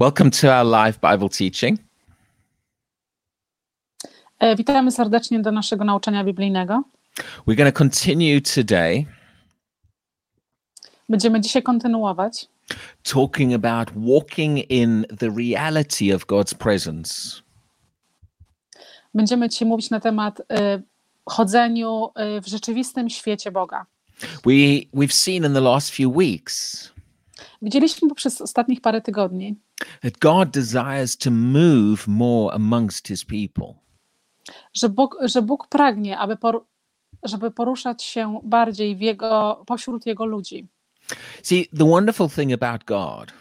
Welcome to our live Bible teaching. Witamy serdecznie do naszego nauczania biblijnego. We're going to continue today Będziemy dzisiaj kontynuować, talking about walking in the reality of God's presence. będziemy dzisiaj mówić na temat e, chodzeniu e, w rzeczywistym świecie Boga. We we've seen in the last few weeks Widzieliśmy przez ostatnich parę tygodni, that God desires to move more amongst his people. że Bóg, że Bóg pragnie, aby por, żeby poruszać się bardziej w jego, pośród Jego ludzi. See, the wonderful thing about God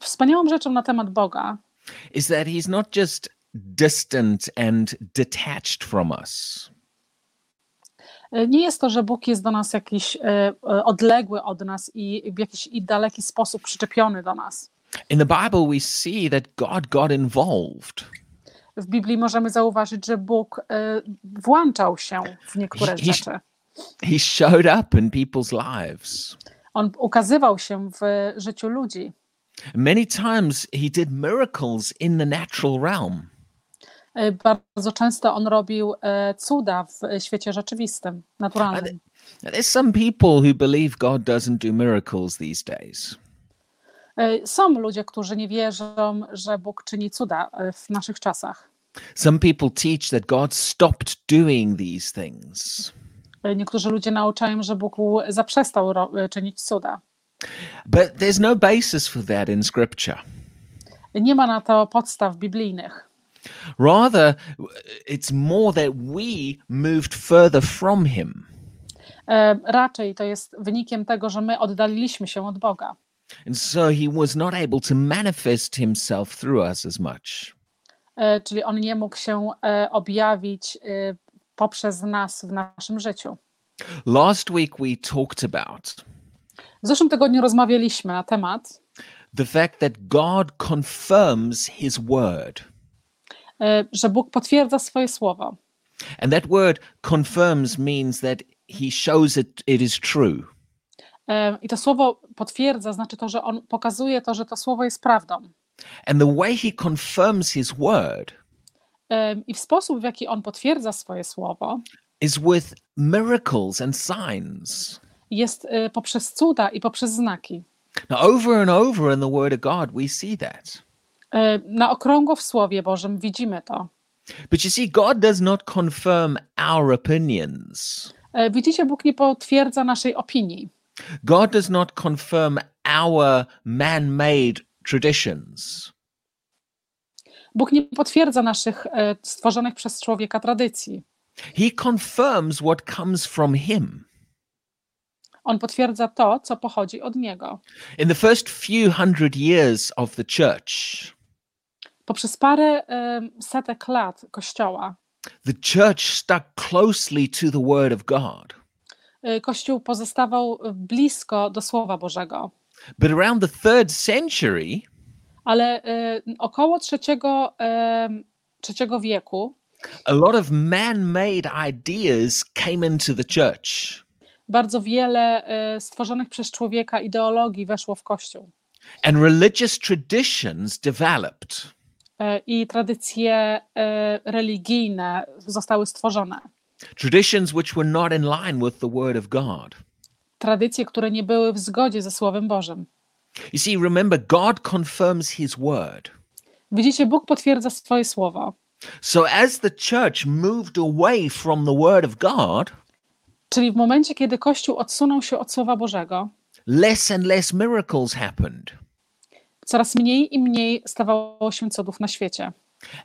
Wspaniałą rzeczą na temat Boga is that he's not just distant and detached from us. E, nie jest to, że Bóg jest do nas jakiś e, e, odległy od nas i w jakiś i daleki sposób przyczepiony do nas. In the Bible we see that God got involved. w Biblii możemy zauważyć, że Bóg włączał się w niektóre he- rzeczy. He showed up in people's lives. On ukazywał się w życiu ludzi. Many times he did miracles in the natural realm. E, Bardzo często on robił e, cuda w świecie rzeczywistym, naturalnym. There's some people who believe God doesn't do miracles these days. E, Są ludzie, którzy nie wierzą, że Bóg czyni cuda e, w naszych czasach. Some people teach that God stopped doing these things. E, Niektórzy ludzie nauczają, że Bóg zaprzestał e, czynić cuda. But there's no basis for that in scripture. Nie ma na to podstaw biblijnych. Rather, it's more that we moved further from him. Raczej to jest wynikiem tego, że my oddaliliśmy się od Boga. And so he was not able to manifest himself through us as much. Czyli on nie mógł się objawić poprzez nas w naszym życiu. Last week we talked about W zeszłym tygodniu rozmawialiśmy na temat, the fact that God confirms his word. E, że Bóg potwierdza swoje słowo. And that word confirms means that he shows it it is true. E, I to słowo potwierdza, znaczy to, że on pokazuje to, że to słowo jest prawdą. And the way he confirms his word E, I w sposób, w jaki on potwierdza swoje słowo, is with miracles and signs. jest poprzez cuda i poprzez znaki. Now, over and over in the word of God, we see that. E, Na okrągło w Słowie Bożym widzimy to. But you see, God does not confirm our opinions. E, Widzicie, Bóg nie potwierdza naszej opinii. God does not confirm our man made traditions. Bóg nie potwierdza naszych e, stworzonych przez człowieka tradycji. He confirms what comes from Him. On potwierdza to, co pochodzi od Niego. In the first few hundred years of the church, Poprzez parę setek lat Kościoła, the church stuck closely to the Word of God. y, Kościół pozostawał blisko do Słowa Bożego. But around the third century, Ale y, około trzeciego, em, trzeciego wieku a lot of man made ideas came into the church. bardzo wiele y, stworzonych przez człowieka ideologii weszło w Kościół. And religious traditions developed. Y, I tradycje y, religijne zostały stworzone. Traditions which were not in line with the Word of God. Tradycje, które nie były w zgodzie ze Słowem Bożym. You see, remember, God confirms His Word. Widzicie, Bóg potwierdza swoje słowo. So as the church moved away from the Word of God, Czyli w momencie, kiedy Kościół odsunął się od Słowa Bożego, less and less miracles happened. Coraz mniej i mniej stawało się cudów na świecie.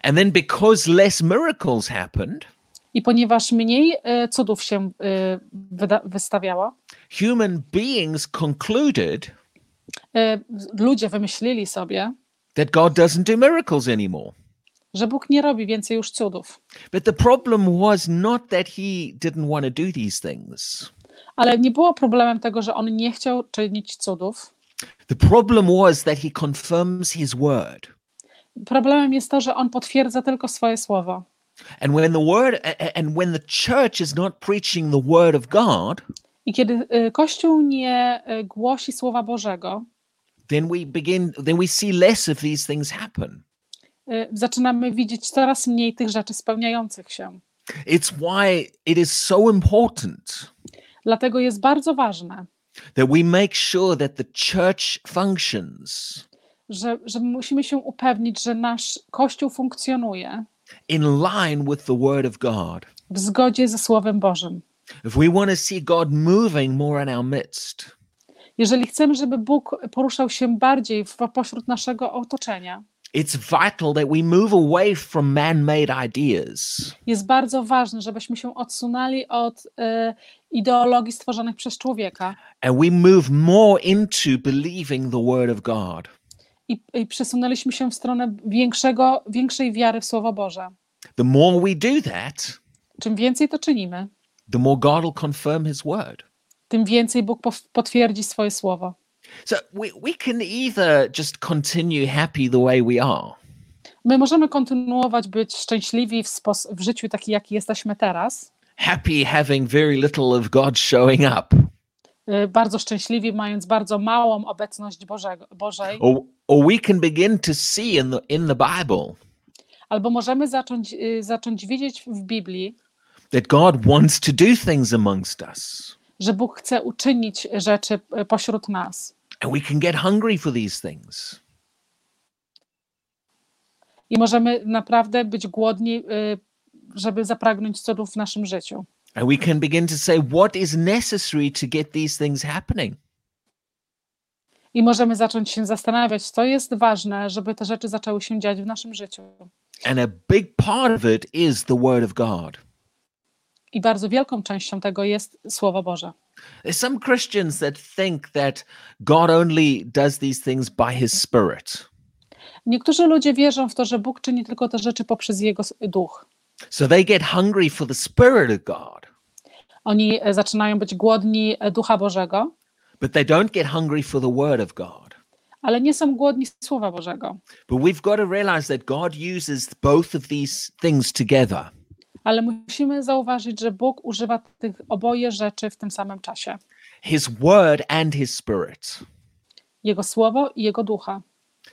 And then because less miracles happened, I ponieważ mniej e, cudów się e, wystawiało, human beings concluded e, ludzie wymyślili sobie, that God doesn't do miracles anymore. że Bóg nie robi więcej już cudów. But the problem was not that he didn't want to do these things. Ale nie było problemem tego, że on nie chciał czynić cudów. The problem was that he confirms his word. Problemem jest to, że on potwierdza tylko swoje słowo. And when the word and when the church is not preaching the word of God, I kiedy e, Kościół nie e, głosi Słowa Bożego, then we begin then we see less of these things happen. y, zaczynamy widzieć coraz mniej tych rzeczy spełniających się. It's why it is so important Dlatego jest bardzo ważne, that we make sure that the church functions że, że musimy się upewnić, że nasz Kościół funkcjonuje in line with the word of God. w zgodzie ze Słowem Bożym. If we want to see God moving more in our midst, Jeżeli chcemy, żeby Bóg poruszał się bardziej w, pośród naszego otoczenia, it's vital that we move away from man-made ideas jest bardzo ważne, żebyśmy się odsunęli od e, ideologii stworzonych przez człowieka and we move more into believing the word of God. i, i przesunęliśmy się w stronę większego, większej wiary w Słowo Boże. The more we do that, Czym więcej to czynimy, the more God will confirm his word. tym więcej Bóg potwierdzi swoje słowo. So we, we can either just continue happy the way we are, My możemy kontynuować być szczęśliwi w, w życiu taki, jaki jesteśmy teraz, happy having very little of God showing up, y, bardzo szczęśliwi, mając bardzo małą obecność Bożego, Bożej, or, or we can begin to see in the, in the Bible albo możemy zacząć, y, zacząć widzieć w Biblii, that God wants to do things amongst us. że Bóg chce uczynić rzeczy y, pośród nas. And we can get hungry for these things. I możemy naprawdę być głodni, y, żeby zapragnąć cudów w naszym życiu. And we can begin to say, what is necessary to get these things happening? I możemy zacząć się zastanawiać, co jest ważne, żeby te rzeczy zaczęły się dziać w naszym życiu. And a big part of it is the Word of God. I bardzo wielką częścią tego jest Słowo Boże. Some Christians that think that God only does these things by His Spirit. Niektórzy ludzie wierzą w to, że Bóg czyni tylko te rzeczy poprzez Jego duch. So they get hungry for the Spirit of God, Oni e, zaczynają być głodni e, Ducha Bożego, but they don't get hungry for the Word of God. ale nie są głodni Słowa Bożego. But we've got to realize that God uses both of these things together. Ale musimy zauważyć, że Bóg używa tych oboje rzeczy w tym samym czasie. His Word and His Spirit. Jego Słowo i Jego Ducha.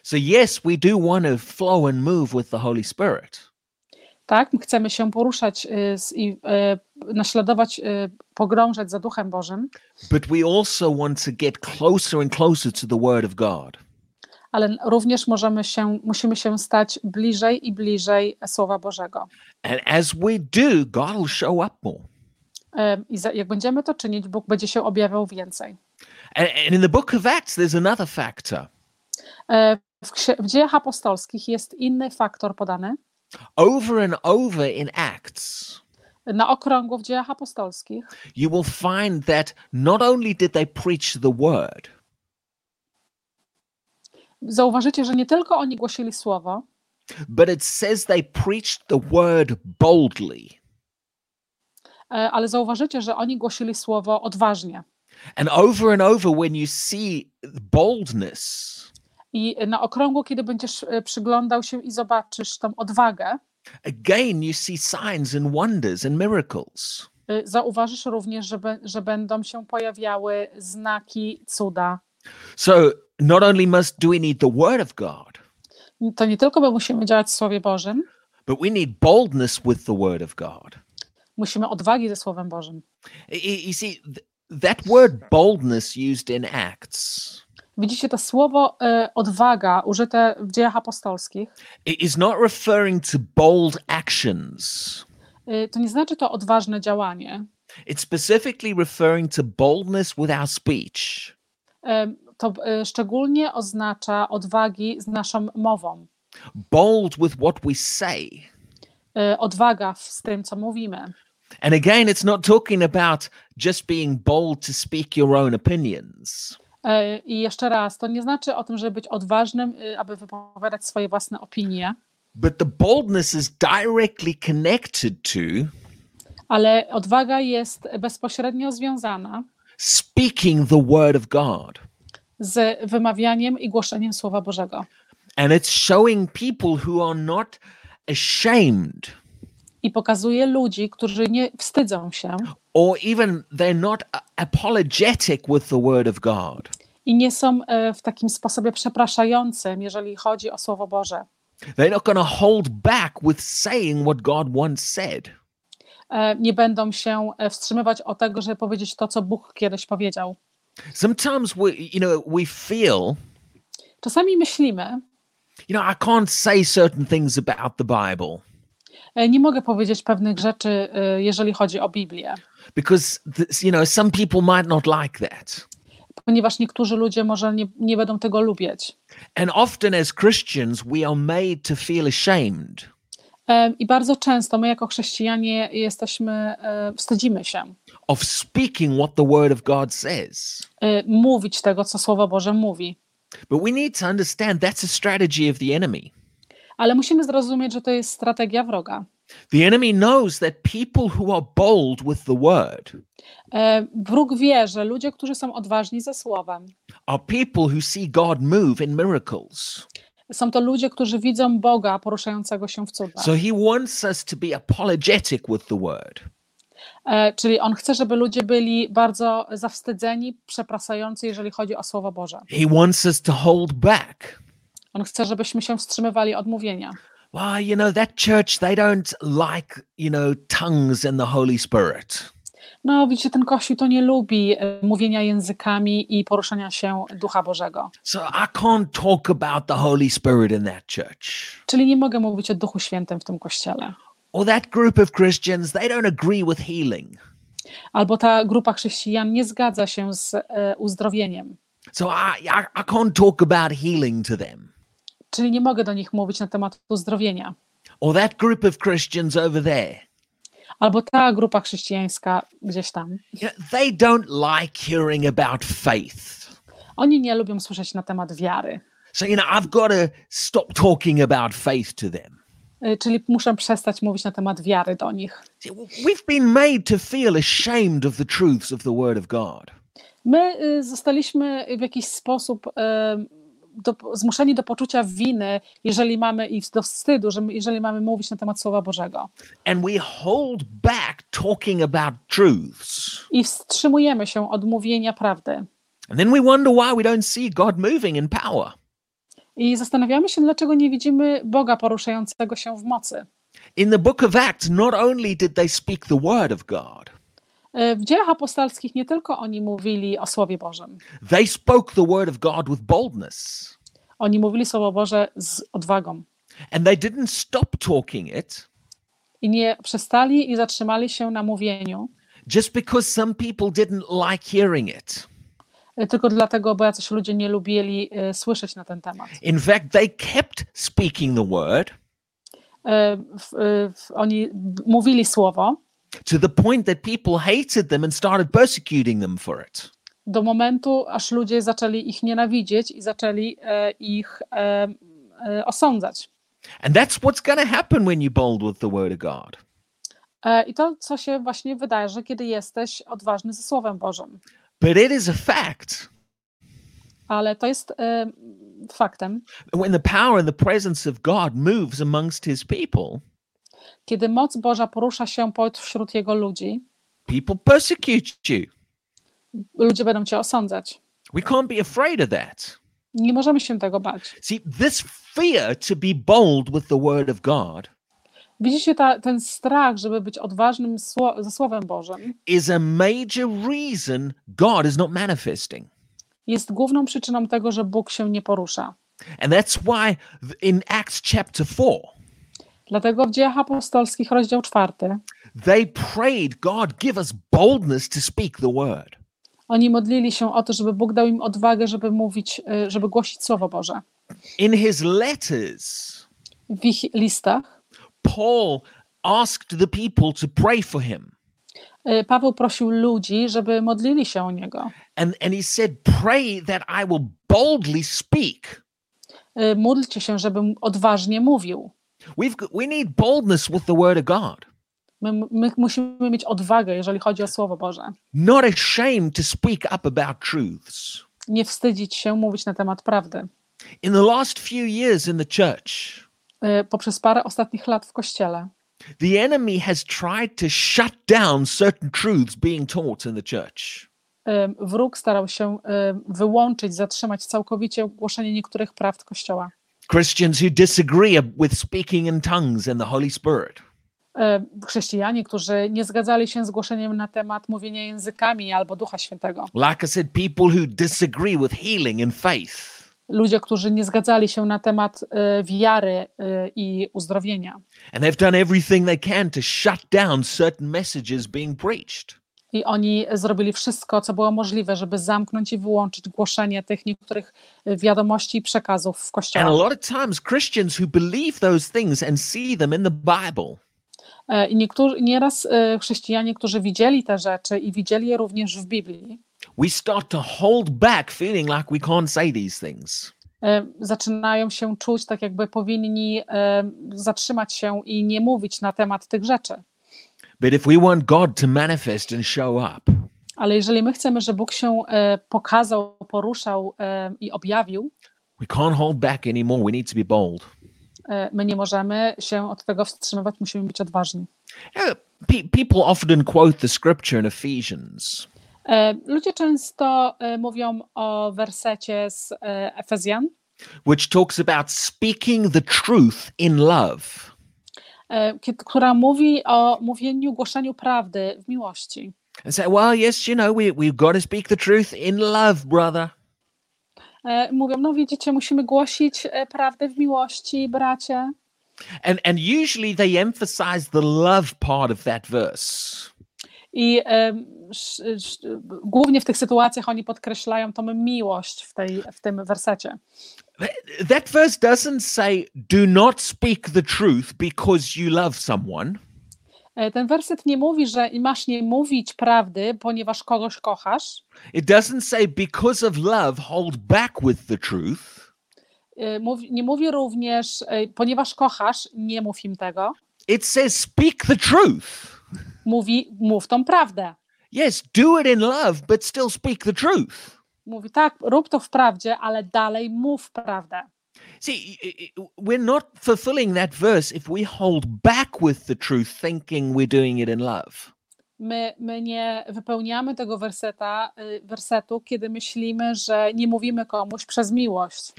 So, yes, we do want to flow and move with the Holy Spirit. Tak, chcemy się poruszać y, i y, naśladować, y, pogrążać za Duchem Bożym, But we also want to get closer and closer to the Word of God. Ale również możemy się, musimy się stać bliżej i bliżej Słowa Bożego. And as we do, God will show up more. I jak będziemy to czynić, Bóg będzie się objawiał więcej. And, and in the book of Acts, there's another factor. Y, W, w dziejach apostolskich jest inny faktor podany. Over and over in Acts, Na okrągło w dziejach apostolskich you will find that not only did they preach the word, zauważycie, że nie tylko oni głosili Słowo, but it says they preached the word boldly. e, ale zauważycie, że oni głosili Słowo odważnie. And over and over, when you see boldness, I na okrągło, kiedy będziesz e, przyglądał się i zobaczysz tą odwagę, again, you see signs and wonders and miracles. y, zauważysz również, że, be, że będą się pojawiały znaki, cuda. So, not only must do we need the word of God, To nie tylko my musimy działać w Słowie Bożym, but we need boldness with the word of God. musimy odwagi ze Słowem Bożym. You see, th- that word boldness used in Acts Widzicie, to słowo e, odwaga użyte w dziejach apostolskich, i- is not referring to bold actions. y, to nie znaczy to odważne działanie. It's specifically referring to boldness with our speech. E, To e, szczególnie oznacza odwagi z naszą mową. bold with what we say. E, Odwaga z tym, co mówimy. And again, it's not talking about just being bold to speak your own opinions. E, I jeszcze raz, to nie znaczy o tym, żeby być odważnym, y, aby wypowiadać swoje własne opinie, But the boldness is directly connected to ale odwaga jest bezpośrednio związana speaking the word of God. Z wymawianiem i głoszeniem Słowa Bożego. And it's showing people who are not ashamed I pokazuje ludzi, którzy nie wstydzą się or even they're not apologetic with the word of God. i nie są e, w takim sposobie przepraszającym, jeżeli chodzi o Słowo Boże. They're not going to hold back with saying what God once said. E, Nie będą się e, wstrzymywać o tego, żeby powiedzieć to, co Bóg kiedyś powiedział. Sometimes we, you know, we feel, Czasami myślimy, you know, I can't say certain things about the Bible e, nie mogę powiedzieć pewnych rzeczy, e, jeżeli chodzi o Biblię, because, this, you know, some people might not like that. ponieważ niektórzy ludzie może nie, nie będą tego lubić. And often as Christians, we are made to feel ashamed E, I bardzo często my, jako chrześcijanie, jesteśmy, wstydzimy się of speaking what the Word of God says. e, mówić tego, co Słowo Boże mówi. But we need to understand that's a strategy of the enemy. Ale musimy zrozumieć, że to jest strategia wroga. The enemy knows that people who are bold with the Word E, Wróg wie, że ludzie, którzy są odważni ze słowem, are people who see God move in miracles. są to ludzie, którzy widzą Boga poruszającego się w cudach. So he wants us to be apologetic with the Word. E, Czyli on chce, żeby ludzie byli bardzo zawstydzeni, przepraszający, jeżeli chodzi o Słowo Boże. He wants us to hold back. On chce, żebyśmy się wstrzymywali od mówienia. Well, you know, that church, they don't like, you know, tongues and the Holy Spirit. No, widzicie, ten kościół to nie lubi e, mówienia jjęzykami i poruszania się Ducha Bożego. So I can't talk about the Holy Spirit in that church. Czyli nie mogę mówić o Duchu Świętym w tym kościele. Or that group of Christians, they don't agree with healing. Albo ta grupa chrześcijan nie zgadza się z e, uzdrowieniem. So I, I, I can't talk about healing to them. Czyli nie mogę do nich mówić na temat uzdrowienia. Or that group of Christians over there. Albo ta grupa chrześcijańska gdzieś tam. You know, they don't like hearing about faith. Oni nie lubią słyszeć na temat wiary. So, you know, I've got to stop talking about faith to them. Y, Czyli muszę przestać mówić na temat wiary do nich. We've been made to feel ashamed of the truths of the Word of God. My y, zostaliśmy w jakiś sposób y, do, zmuszeni do poczucia winy, jeżeli mamy i do wstydu, że jeżeli mamy mówić na temat Słowa Bożego. And we hold back talking about truths. I wstrzymujemy się od mówienia prawdy. And then we wonder why we don't see God moving in power. I zastanawiamy się, dlaczego nie widzimy Boga poruszającego się w mocy. In the book of Acts, not only did they speak the Word of God, Y, W dziejach apostolskich nie tylko oni mówili o Słowie Bożym. they spoke the Word of God with boldness. Oni mówili Słowo Boże z odwagą. And they didn't stop talking it I nie przestali i zatrzymali się na mówieniu, just because some people didn't like hearing it. Y, tylko dlatego, bo jacyś ludzie nie lubili y, słyszeć na ten temat. In fact, they kept speaking the Word w, oni mówili słowo to the point that people hated them and started persecuting them for it. do momentu, aż ludzie zaczęli ich nienawidzieć i zaczęli e, ich e, e, osądzać. And that's what's going to happen when you're bold with the Word of God. I to, co się właśnie wydarzy, kiedy jesteś odważny ze Słowem Bożym. But it is a fact Ale to jest e, faktem, when the power and the presence of God moves amongst His people, kiedy moc Boża porusza się pośród Jego ludzi, people persecute you. ludzie będą cię osądzać. We can't be afraid of that. Nie możemy się tego bać. See, this fear to be bold with the Word of God Widzicie ta, ten strach, żeby być odważnym sło- ze Słowem Bożym, is a major reason God is not manifesting. jest główną przyczyną tego, że Bóg się nie porusza. And that's why in Acts chapter 4, Dlatego w dziejach apostolskich, rozdział czwarty, they prayed, God, give us boldness to speak the word. oni modlili się o to, żeby Bóg dał im odwagę, żeby mówić, y, żeby głosić Słowo Boże. In his letters, W ich listach Paul asked the people to pray for him. y, Paweł prosił ludzi, żeby modlili się o niego. And, and he said, Pray that I will boldly speak. Y, Módlcie się, żebym odważnie mówił. We've got, we need boldness with the word of God, My, my musimy mieć odwagę, jeżeli chodzi o Słowo Boże. not ashamed to speak up about truths. Nie wstydzić się mówić na temat prawdy. In the last few years in the church, Poprzez parę ostatnich lat w Kościele the enemy has tried to shut down certain truths being taught in the church. em, wróg starał się em, wyłączyć, zatrzymać całkowicie głoszenie niektórych prawd Kościoła. Christians who disagree with speaking in tongues and the Holy Spirit. Chrześcijanie, którzy nie zgadzali się z głoszeniem na temat mówienia językami albo Ducha Świętego. Like I said, people who disagree with healing and faith. Ludzie, którzy nie zgadzali się na temat e, wiary e, i uzdrowienia. And they've done everything they can to shut down certain messages being preached. I oni zrobili wszystko, co było możliwe, żeby zamknąć i wyłączyć głoszenie tych niektórych e, wiadomości i przekazów w And a kościołach. lot of times, Christians who believe those things and see them in the Bible E, I niektórzy, nieraz e, chrześcijanie, którzy widzieli te rzeczy i widzieli je również w Biblii, we start to hold back, feeling like we can't say these things. zaczynają się czuć tak, jakby powinni zatrzymać się i nie mówić na temat tych rzeczy. But if we want God to manifest and show up, Ale jeżeli my chcemy, żeby Bóg się pokazał, poruszał i objawił, we can't hold back anymore. We need to be bold. my nie możemy się od tego wstrzymywać, musimy być odważni. You know, pe- people often quote the scripture in Ephesians Ludzie często e, mówią o wersecie z e, Efezjan, which talks about speaking the truth in love. e, która mówi o mówieniu, głoszeniu prawdy w miłości. And say, well, yes, you know, we, we've got to speak the truth in love, brother. E, Mówią, no widzicie, musimy głosić e, prawdę w miłości, bracie. And, and usually they emphasize the love part of that verse. I głównie w tych sytuacjach oni podkreślają tą miłość w, tej, w tym wersecie. That verse doesn't say, do not speak the truth because you love someone. E, Ten werset nie mówi, że masz nie mówić prawdy, ponieważ kogoś kochasz. It doesn't say, because of love, hold back with the truth. E, Mówi, nie mówi również, e, ponieważ kochasz, nie mów im tego. It says, speak the truth. Mówi, mów tą prawdę. Yes, do it in love, but still speak the truth. Mówi, tak, rób to w prawdzie, ale dalej mów prawdę. See, i- i- we're not fulfilling that verse if we hold back with the truth, thinking we're doing it in love. My, my nie wypełniamy tego werseta, y, wersetu, kiedy myślimy, że nie mówimy komuś przez miłość.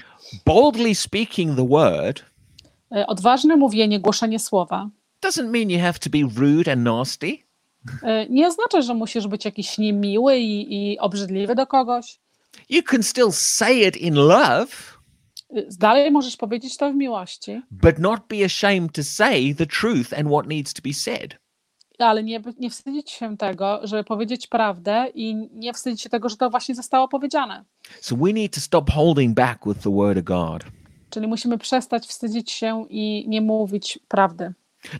Boldly speaking the word Y, Odważne mówienie, głoszenie słowa doesn't mean you have to be rude and nasty. y, nie oznacza, że musisz być jakiś niemiły i, i obrzydliwy do kogoś. You can still say it in love, Y, Dalej możesz powiedzieć to w miłości, but not be ashamed to say the truth and what needs to be said. ale nie, nie wstydzić się tego, żeby powiedzieć prawdę i nie wstydzić się tego, że to właśnie zostało powiedziane. So we need to stop holding back with the word of God. Czyli musimy przestać wstydzić się i nie mówić prawdy.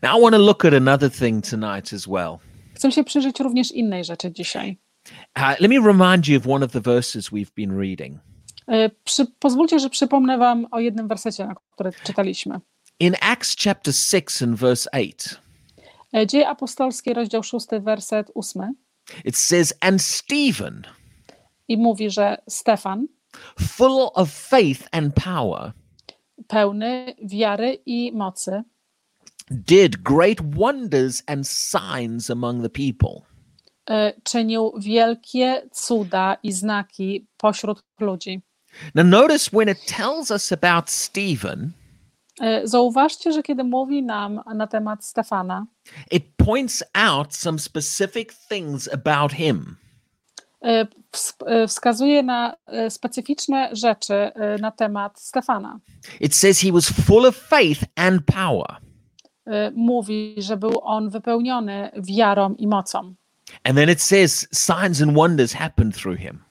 Now, I want to look at another thing tonight as well. Chcę się przyjrzeć również innej rzeczy dzisiaj. Uh, let me remind you of one of the verses we've been reading. Y, Przy, pozwólcie, że przypomnę Wam o jednym wersecie, na który czytaliśmy. In Acts chapter 6 and verse 8, Y, Dzieje apostolskie, rozdział 6, werset 8. it says, And Stephen, I mówi, że Stefan, full of faith and power, pełny wiary i mocy, did great wonders and signs among the people. czynił wielkie cuda i znaki pośród ludzi. Now, notice when it tells us about Stephen, Zauważcie, że kiedy mówi nam na temat Stefana, it points out some specific things about him. y, ws- y, wskazuje na specyficzne rzeczy na temat Stefana. It says he was full of faith and power. Y, Mówi, że był on wypełniony wiarą i mocą. And then it says signs and wonders happened through him.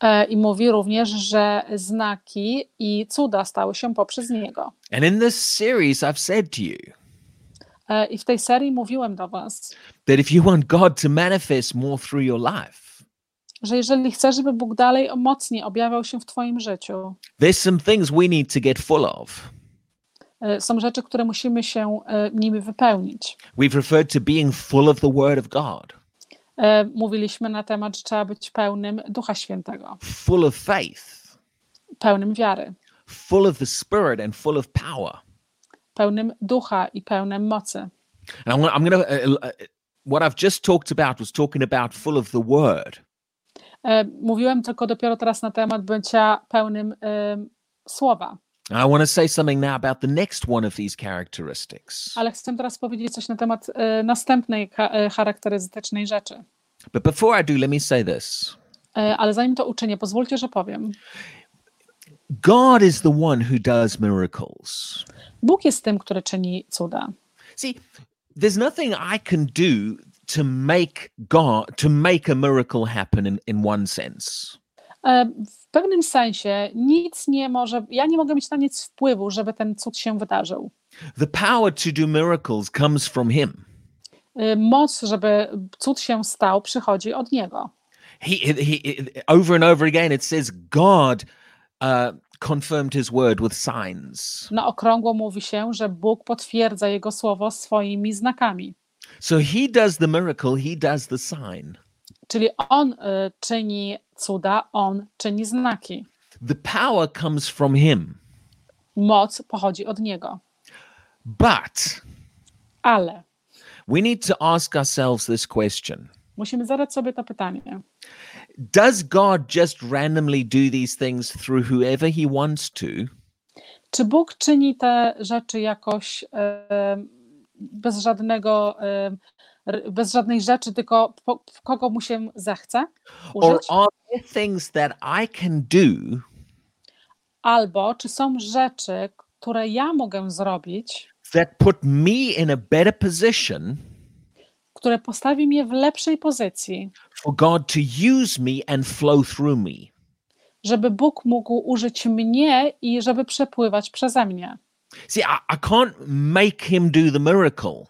E, I mówi również, że znaki i cuda stały się poprzez niego. And in this series, I've said to you E, I w tej serii mówiłem do Was, that if you want God to manifest more through your life, że jeżeli chcesz, żeby Bóg dalej mocniej objawiał się w Twoim życiu, there's some things we need to get full of. E, są rzeczy, które musimy się e, nimi wypełnić. We've referred to being full of the Word of God, E, Mówiliśmy na temat, że trzeba być pełnym Ducha Świętego, full of faith, pełnym wiary, full of the Spirit, and full of power. pełnym ducha i pełnym mocy. And I'm, going to, uh, uh, what I've just talked about was talking about full of the Word. Mówiłem tylko dopiero teraz na temat bycia pełnym em, słowa, I want to say something now about the next one of these characteristics. ale chcę teraz powiedzieć coś na temat e, następnej e, charakterystycznej rzeczy. But before I do, let me say this E, Ale zanim to uczynię, pozwólcie, że powiem. God is the one who does miracles. Bóg jest tym, który czyni cuda. See, there's nothing I can do to make God to make a miracle happen in, in one sense. W pewnym sensie nic nie może, ja nie mogę mieć na nic wpływu, żeby ten cud się wydarzył. The power to do miracles comes from him. E, Moc, żeby cud się stał, przychodzi od Niego. He, he, he over and over again it says God uh, confirmed his word with signs. Na okrągło mówi się, że Bóg potwierdza Jego słowo swoimi znakami. So he does the miracle, he does the sign. Czyli On y, czyni cuda, On czyni znaki. The power comes from him. Moc pochodzi od Niego. But Ale we need to ask ourselves this question. musimy zadać sobie to pytanie. Does God just randomly do these things through whoever he wants to? Czy Bóg czyni te rzeczy jakoś e, bez żadnego, e, bez żadnej rzeczy, tylko po, kogo mu się zechce Or użyć? are there things that I can do Albo czy są rzeczy, które ja mogę zrobić, that put me in a better position które postawi mnie w lepszej pozycji, for God to use me and flow through me? żeby Bóg mógł użyć mnie i żeby przepływać przeze mnie. See, I, I can't make him do the miracle,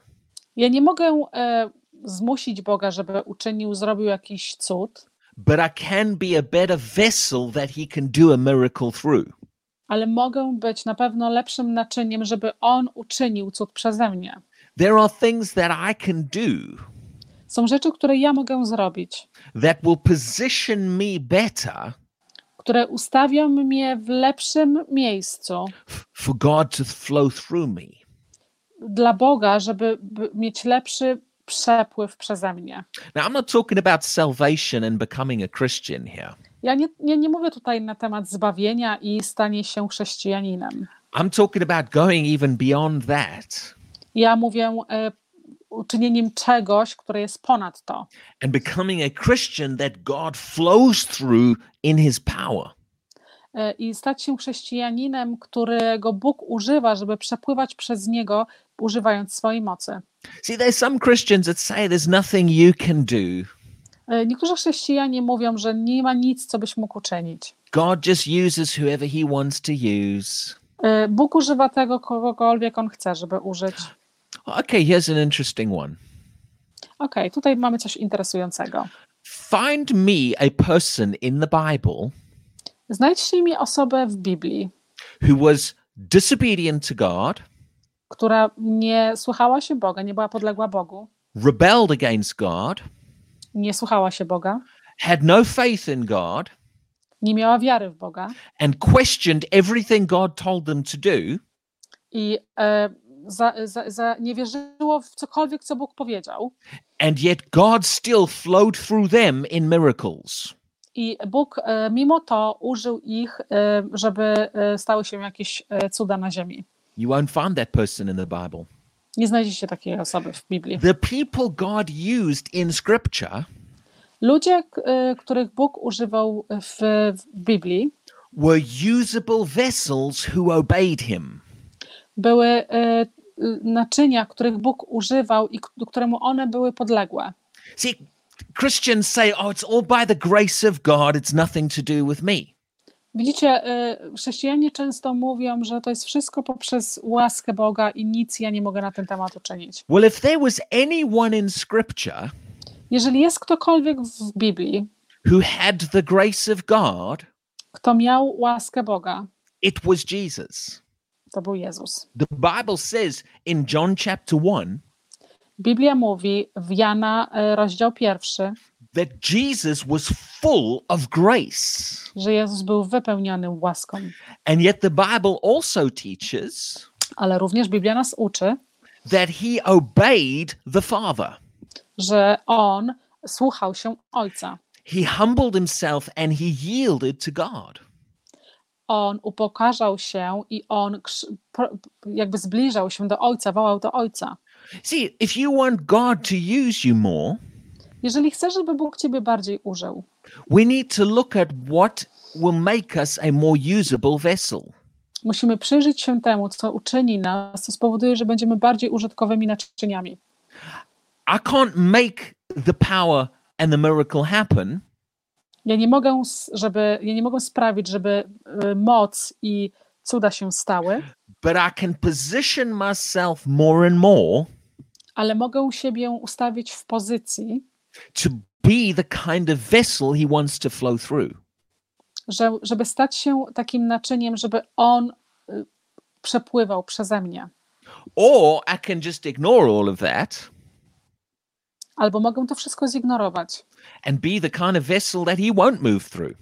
Ja nie mogę e, zmusić Boga, żeby uczynił, zrobił jakiś cud, but I can be a better vessel that he can do a miracle through. ale mogę być na pewno lepszym naczyniem, żeby On uczynił cud przeze mnie. There are things that I can do Są rzeczy, które ja mogę zrobić, that will position me better które ustawią mnie w lepszym miejscu for God to flow through me. Dla Boga, żeby by mieć lepszy przepływ przeze mnie. Now, I'm not talking about salvation and becoming a Christian here. Ja nie, nie, nie mówię tutaj na temat zbawienia i stanie się chrześcijaninem. I'm talking about going even beyond that Ja mówię e, uczynieniem czegoś, które jest ponad to. and becoming a Christian that God flows through in his power. E, I stać się chrześcijaninem, którego Bóg używa, żeby przepływać przez niego, używając swojej mocy. See, there's some Christians that say there's nothing you can do. E, Niektórzy chrześcijanie mówią, że nie ma nic, co byś mógł uczynić. God just uses whoever he wants to use. E, Bóg używa tego, kogokolwiek on chce, żeby użyć. Okay, here's an interesting one. Okej, tutaj mamy coś interesującego. Find me a person in the Bible Znajdźcie mi osobę w Biblii, who was disobedient to God, która nie słuchała się Boga, nie była podległa Bogu, rebelled against God, nie słuchała się Boga, had no faith in God, nie miała wiary w Boga and questioned everything God told them to do, i e, za, za, za, nie wierzyło w cokolwiek, co Bóg powiedział. and yet God still flowed through them in miracles. I Bóg e, mimo to użył ich, e, żeby e, stały się jakieś cuda na ziemi. You won't find that person in the Bible. Nie znajdziecie takiej osoby w Biblii. The people God used in Scripture Ludzie, których Bóg używał w, w Biblii, were usable vessels who obeyed Him. były naczynia, których Bóg używał i któremu one były podległe. See, Christians say, oh, it's all by the grace of God, it's nothing to do with me. Widzicie, e, chrześcijanie często mówią, że to jest wszystko poprzez łaskę Boga i nic ja nie mogę na ten temat uczynić. Well, if there was anyone in Scripture Jeżeli jest ktokolwiek w Biblii, who had the grace of God, kto miał łaskę Boga, it was Jesus. to był Jezus. The Bible says in John chapter 1 Biblia mówi w Jana, e, rozdział pierwszy, that Jesus was full of grace. że Jezus był wypełniony łaską. And yet the Bible also teaches Ale również Biblia nas uczy, that he obeyed the Father. że On słuchał się Ojca. he humbled himself and he yielded to God. On upokarzał się i on jakby zbliżał się do Ojca, wołał do Ojca. See, if you want God to use you more, Jeżeli chcesz, żeby Bóg ciebie bardziej użył, we need to look at what will make us a more usable vessel. musimy przyjrzeć się temu, co uczyni nas, co spowoduje, że będziemy bardziej użytkowymi naczyniami. I can't make the power and the miracle happen, Ja nie mogę, żeby, ja nie mogę sprawić, żeby y, moc i cuda się stały, but I can position myself more and more ale mogę siebie ustawić w pozycji, to be the kind of vessel he wants to flow through. że, żeby stać się takim naczyniem, żeby on y, przepływał przeze mnie. Or I can just ignore all of that Albo mogę to wszystko zignorować and be the kind of vessel that he won't move through.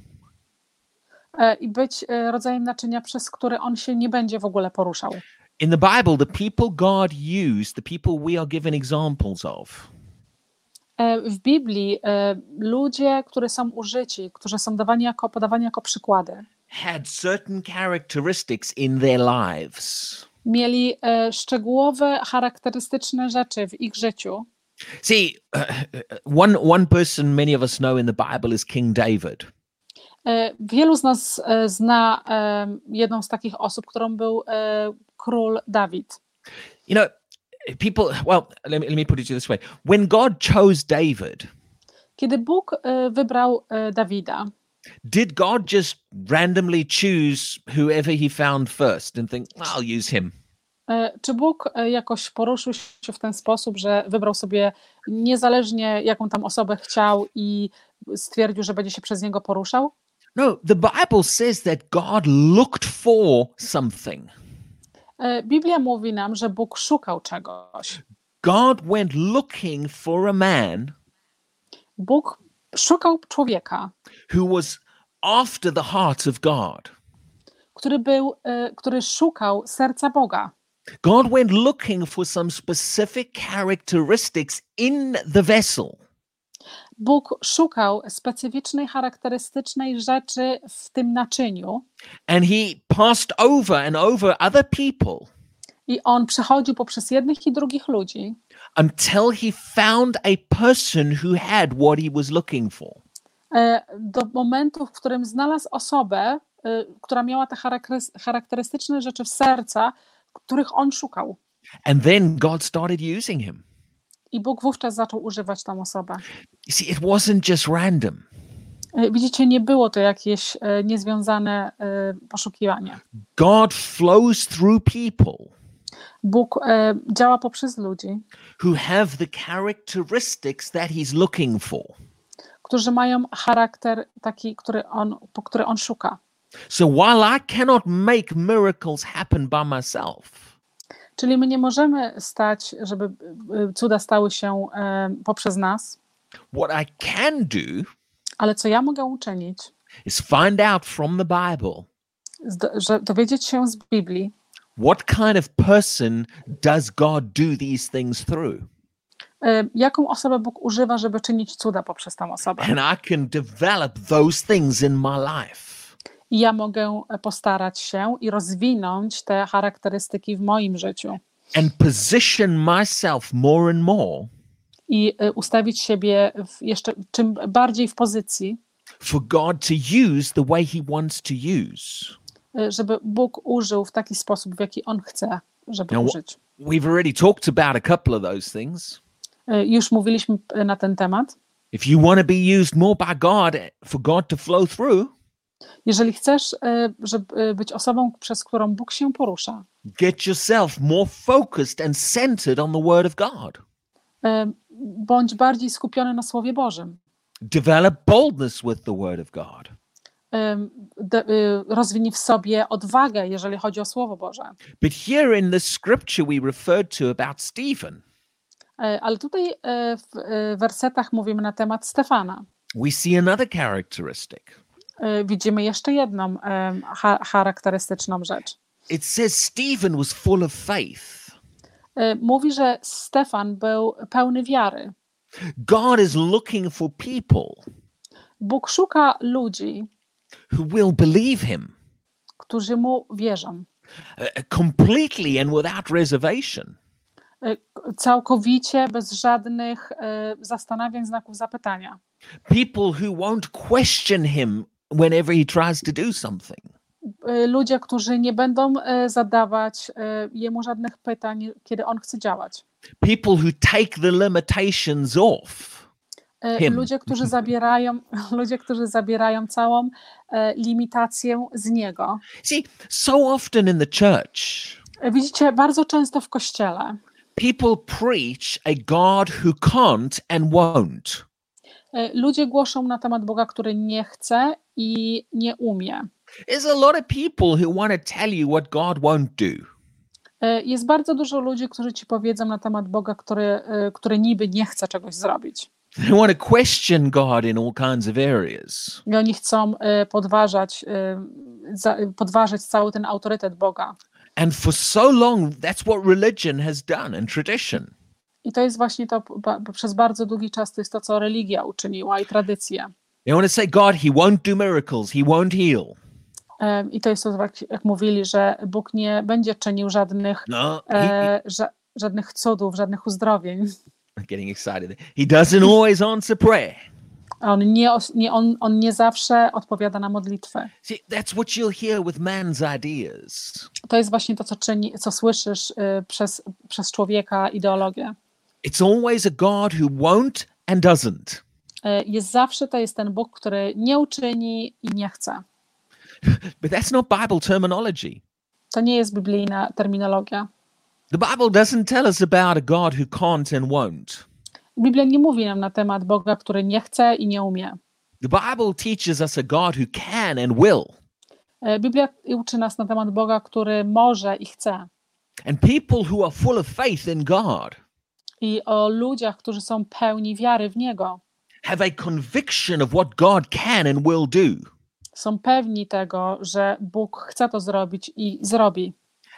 e, i być e, rodzajem naczynia, przez który on się nie będzie w ogóle poruszał. In the Bible, the people God used, the people we are given examples of, E, W Biblii e, ludzie, którzy są użyci, którzy są dawani jako, podawani jako przykłady, had certain characteristics in their lives. mieli e, szczegółowe, charakterystyczne rzeczy w ich życiu. See, one one person many of us know in the Bible is King David. E, Wielu z nas e, zna e, jedną z takich osób, którą był król Dawid. You know, people. Well, let me, let me put it this way: when God chose David, Kiedy Bóg wybrał Dawida, did God just randomly choose whoever He found first and think, "I'll use him"? czy Bóg jakoś poruszył się w ten sposób, że wybrał sobie niezależnie jaką tam osobę chciał i stwierdził, że będzie się przez niego poruszał? No, the Bible says that God looked for something. Biblia mówi nam, że Bóg szukał czegoś. God went looking for a man Bóg szukał człowieka, who was after the heart of God. który był, który szukał serca Boga. God went looking for some specific characteristics in the vessel. Bóg szukał specyficznej, charakterystycznej rzeczy w tym naczyniu And he passed over and over other people i on przechodził poprzez jednych i drugich ludzi, until he found a person who had what he was looking for. e, do momentu, w którym znalazł osobę, e, która miała te charakterys- charakterystyczne rzeczy w serca, których on szukał. And then God started using him. I Bóg wówczas zaczął używać tą osobę. See, it wasn't just random. E, Widzicie, nie było to jakieś e, niezwiązane e, poszukiwanie. God flows through people Bóg działa poprzez ludzi, who have the characteristics that he's looking for. którzy mają charakter taki, który on, po który on szuka. So while I cannot make miracles happen by myself, Czyli my nie możemy stać, żeby e, cuda stały się e, poprzez nas, what I can do ale co ja mogę uczynić, is find out from the Bible że dowiedzieć się z Biblii, what kind of person does God do these things through? e, jaką osobę Bóg używa, żeby czynić cuda poprzez tą osobę. And I can develop those things in my life. I ja mogę postarać się i rozwinąć te charakterystyki w moim życiu and position myself more and more i e, ustawić siebie jeszcze czym bardziej w pozycji, for God to use the way He wants to use. e, żeby Bóg użył w taki sposób, w jaki On chce, żeby Now, użyć. We've already talked about a couple of those things. E, Już mówiliśmy e, na ten temat. If you want to be used more by God for God to flow through, Jeżeli chcesz e, żeby e, być osobą, przez którą Bóg się porusza, get yourself more focused and centered on the Word of God. e, bądź bardziej skupiony na Słowie Bożym. Develop boldness with the Word of God. De- Rozwinij w sobie odwagę, jeżeli chodzi o Słowo Boże. But here in this scripture, we referred to about Stephen. Ale tutaj w wersetach mówimy na temat Stefana. We see another characteristic. E, Widzimy jeszcze jedną cha- charakterystyczną rzecz. It says Stephen was full of faith. E, Mówi, że Stefan był pełny wiary. God is looking for people Bóg szuka ludzi, who will believe him którzy mu wierzą. completely and without reservation. E, Całkowicie, bez żadnych e, zastanawiań, znaków zapytania. People who won't question him whenever he tries to do something. E, Ludzie, którzy nie będą e, zadawać e, jemu żadnych pytań, kiedy on chce działać. People who take the limitations off. Him. Ludzie, którzy zabierają, ludzie, którzy zabierają całą limitację z niego. See, so often in the church, Widzicie, bardzo często w kościele people preach a God who can't and won't. ludzie głoszą na temat Boga, który nie chce i nie umie. There's a lot of people who want to tell you what God won't do. E, Jest bardzo dużo ludzi, którzy ci powiedzą na temat Boga, który, e, który niby nie chce czegoś zrobić. They want to question God in all kinds of areas. I oni chcą e, podważać, podważać cały ten autorytet Boga. And for so long, that's what religion has done and tradition. I to jest właśnie to, przez bardzo długi czas to jest to, co religia uczyniła i tradycja. They want to say, God, He won't do miracles, He won't heal. E, I to jest to, jak, jak mówili, że Bóg nie będzie czynił żadnych, No, he, he- e, ża- żadnych cudów, żadnych uzdrowień. I'm getting excited. He doesn't always answer prayer. On nie, nie, on, on nie zawsze odpowiada na modlitwę. See, that's what you'll hear with man's ideas. To jest właśnie to, co, czyni, co słyszysz e, przez, przez człowieka ideologię. It's always a God who won't and doesn't. E, Jest zawsze to jest ten Bóg, który nie uczyni i nie chce. But that's not Bible terminology. To nie jest biblijna terminologia. The Bible doesn't tell us about a God who can't and won't. Biblia nie mówi nam na temat Boga, który nie chce i nie umie. The Bible teaches us a God who can and will. E, Biblia uczy nas na temat Boga, który może i chce. And people who are full of faith in God I o ludziach, którzy są pełni wiary w Niego. Have a conviction of what God can and will do. Są pewni tego, że Bóg chce to zrobić i zrobi.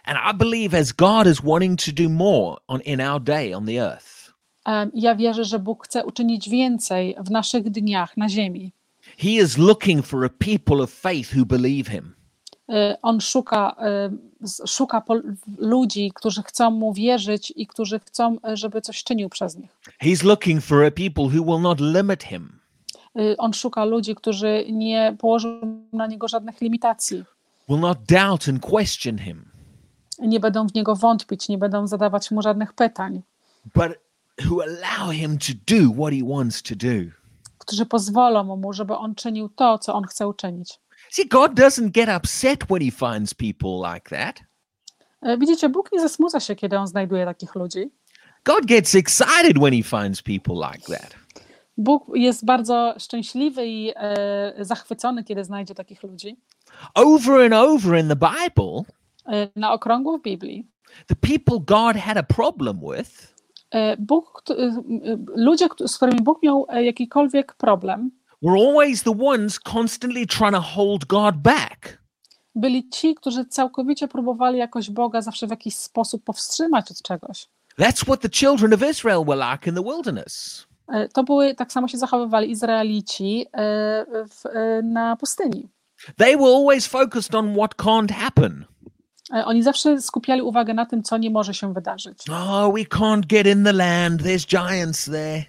And I believe as God is wanting to do more on in our day on the earth, Em, Ja wierzę, że Bóg chce uczynić więcej w naszych dniach na ziemi. He is looking for a people of faith who believe him. E, On szuka, z- szuka ludzi, którzy chcą mu wierzyć i którzy chcą, e, żeby coś czynił przez nich. He's looking for a people who will not limit him. On szuka ludzi, którzy nie położą na niego żadnych limitacji, will not doubt and question him, nie będą w niego wątpić, nie będą zadawać mu żadnych pytań, but who allow him to do what he wants to do. którzy pozwolą mu, żeby on czynił to, co on chce uczynić. See, God doesn't get upset when he finds people like that. E, Widzicie, Bóg nie zasmuca się, kiedy on znajduje takich ludzi. God gets excited when he finds people like that. Bóg jest bardzo szczęśliwy i e, zachwycony, kiedy znajdzie takich ludzi. Over and over in the Bible, E, na okrągło w Biblii. the people God had a problem with E, Bóg, ludzie, z którymi Bóg miał jakikolwiek problem, were always the ones constantly trying to hold God back. byli ci, którzy całkowicie próbowali jakoś Boga zawsze w jakiś sposób powstrzymać od czegoś. That's what the children of Israel were like in the wilderness. E, To były, tak samo się zachowywali Izraelici e, w, e, na pustyni. They were always focused on what can't happen. Oni zawsze skupiali uwagę na tym, co nie może się wydarzyć. Oh, we can't get in the land. There's giants there.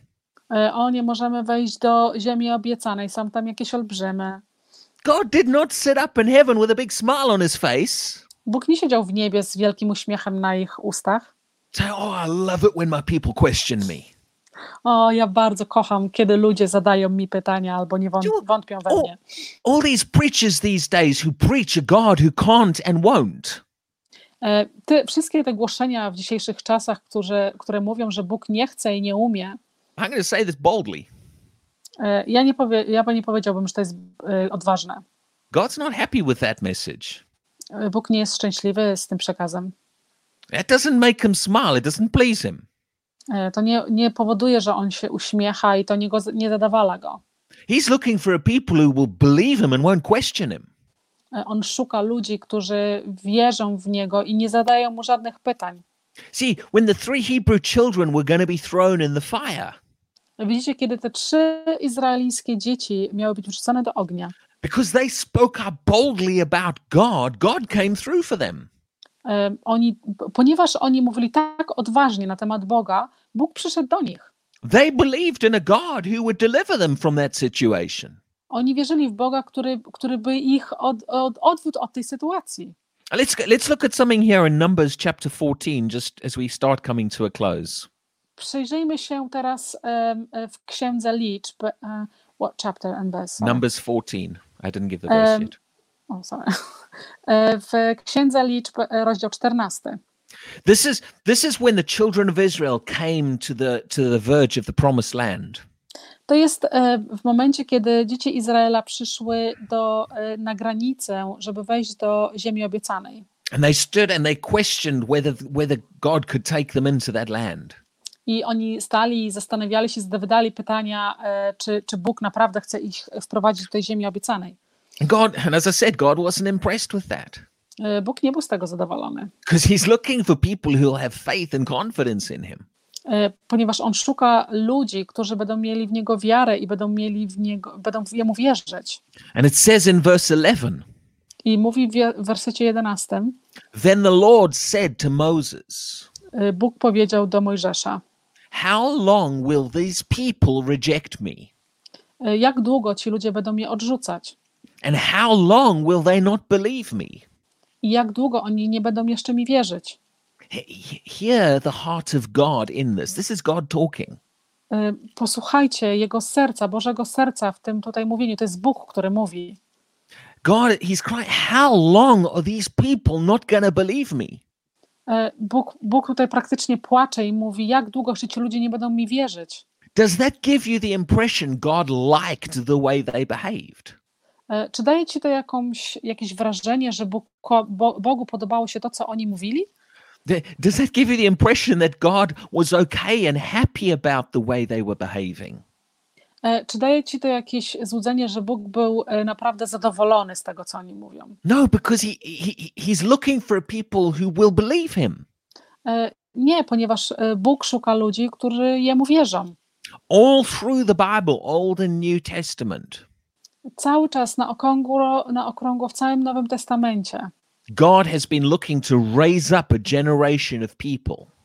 E, O, nie możemy wejść do ziemi obiecanej, są tam jakieś olbrzymy. God did not sit up in heaven with a big smile on his face. Bóg nie siedział w niebie z wielkim uśmiechem na ich ustach. Oh, I love it when my people question me. O, ja bardzo kocham, kiedy ludzie zadają mi pytania albo nie wąt- wątpią we mnie. all these preachers these days who preach a God who can't and won't. E, Te, wszystkie te głoszenia w dzisiejszych czasach, którzy, które mówią, że Bóg nie chce i nie umie, I'm going to say this boldly. e, ja nie, powie, ja nie powiedziałbym, że to jest e, odważne. God's not happy with that message. E, Bóg nie jest szczęśliwy z tym przekazem. That doesn't make him smile. It doesn't please him. To nie, nie powoduje, że on się uśmiecha i to nie, go, nie zadawala go. He's looking for a people who will believe him and won't question him. On szuka ludzi, którzy wierzą w niego i nie zadają mu żadnych pytań. See, when the three Hebrew children were going to be thrown in the fire, Widzicie, kiedy te trzy izraelskie dzieci miały być wrzucone do ognia, because they spoke up boldly about God, God came through for them. oni, ponieważ oni mówili tak odważnie na temat Boga, Bóg przyszedł do nich. They believed in a God who would deliver them from that situation. Oni wierzyli w Boga, który, który by ich od, od, odwiódł od tej sytuacji. Let's let's look at something here in Numbers chapter 14 just as we start coming to a close. Przyjrzyjmy się teraz e, w Księdze Liczb. e, What chapter and verse? sorry. Numbers 14. I didn't give the verse yet. O, sorry. E, W Księdze Liczb, rozdział 14. This is this is when the children of Israel came to the to the verge of the promised land. To jest w momencie, kiedy dzieci Izraela przyszły do, na granicę, żeby wejść do ziemi obiecanej. And they stood and they questioned whether whether God could take them into that land. I oni stali i zastanawiali się, zadawali pytania, e, czy, czy Bóg naprawdę chce ich wprowadzić do tej ziemi obiecanej. God, and as I said, God wasn't impressed with that. E, Bóg nie był z tego zadowolony, Because he's looking for people who have faith and confidence in him. e, ponieważ on szuka ludzi, którzy będą mieli w niego wiarę i będą mieli w niego, będą jemu wierzyć. And it says in verse 11, I mówi w wersecie 11, Then the Lord said to Moses, Bóg powiedział do Mojżesza, How long will these people reject me? e, jak długo ci ludzie będą mnie odrzucać? And how long will they not believe me? I jak długo oni nie będą jeszcze mi wierzyć? He- he- Hear the heart of God in this. This is God talking. Y, Posłuchajcie jego serca, Bożego serca w tym tutaj mówieniu. To jest Bóg, który mówi. God, he's crying, How long are these people not going to believe me? Y, Bóg, Bóg tutaj praktycznie płacze i mówi, jak długo jeszcze ci ludzie nie będą mi wierzyć. Does that give you the impression God liked the way they behaved? Y, Czy daje ci to jakąś, jakieś wrażenie, że Bóg, Bo- Bogu podobało się to, co oni mówili? Does that give you the impression that God was okay and happy about the way they were behaving? Y, Czy daje ci to jakieś złudzenie, że Bóg był y, naprawdę zadowolony z tego, co oni mówią? No, because he, he he's looking for people who will believe him. Y, Nie, ponieważ Bóg szuka ludzi, którzy jemu wierzą. All through the Bible, Old and New Testament, Cały czas na okrągło, na okrągło w całym Nowym Testamencie. God has been looking to raise up a generation of people E,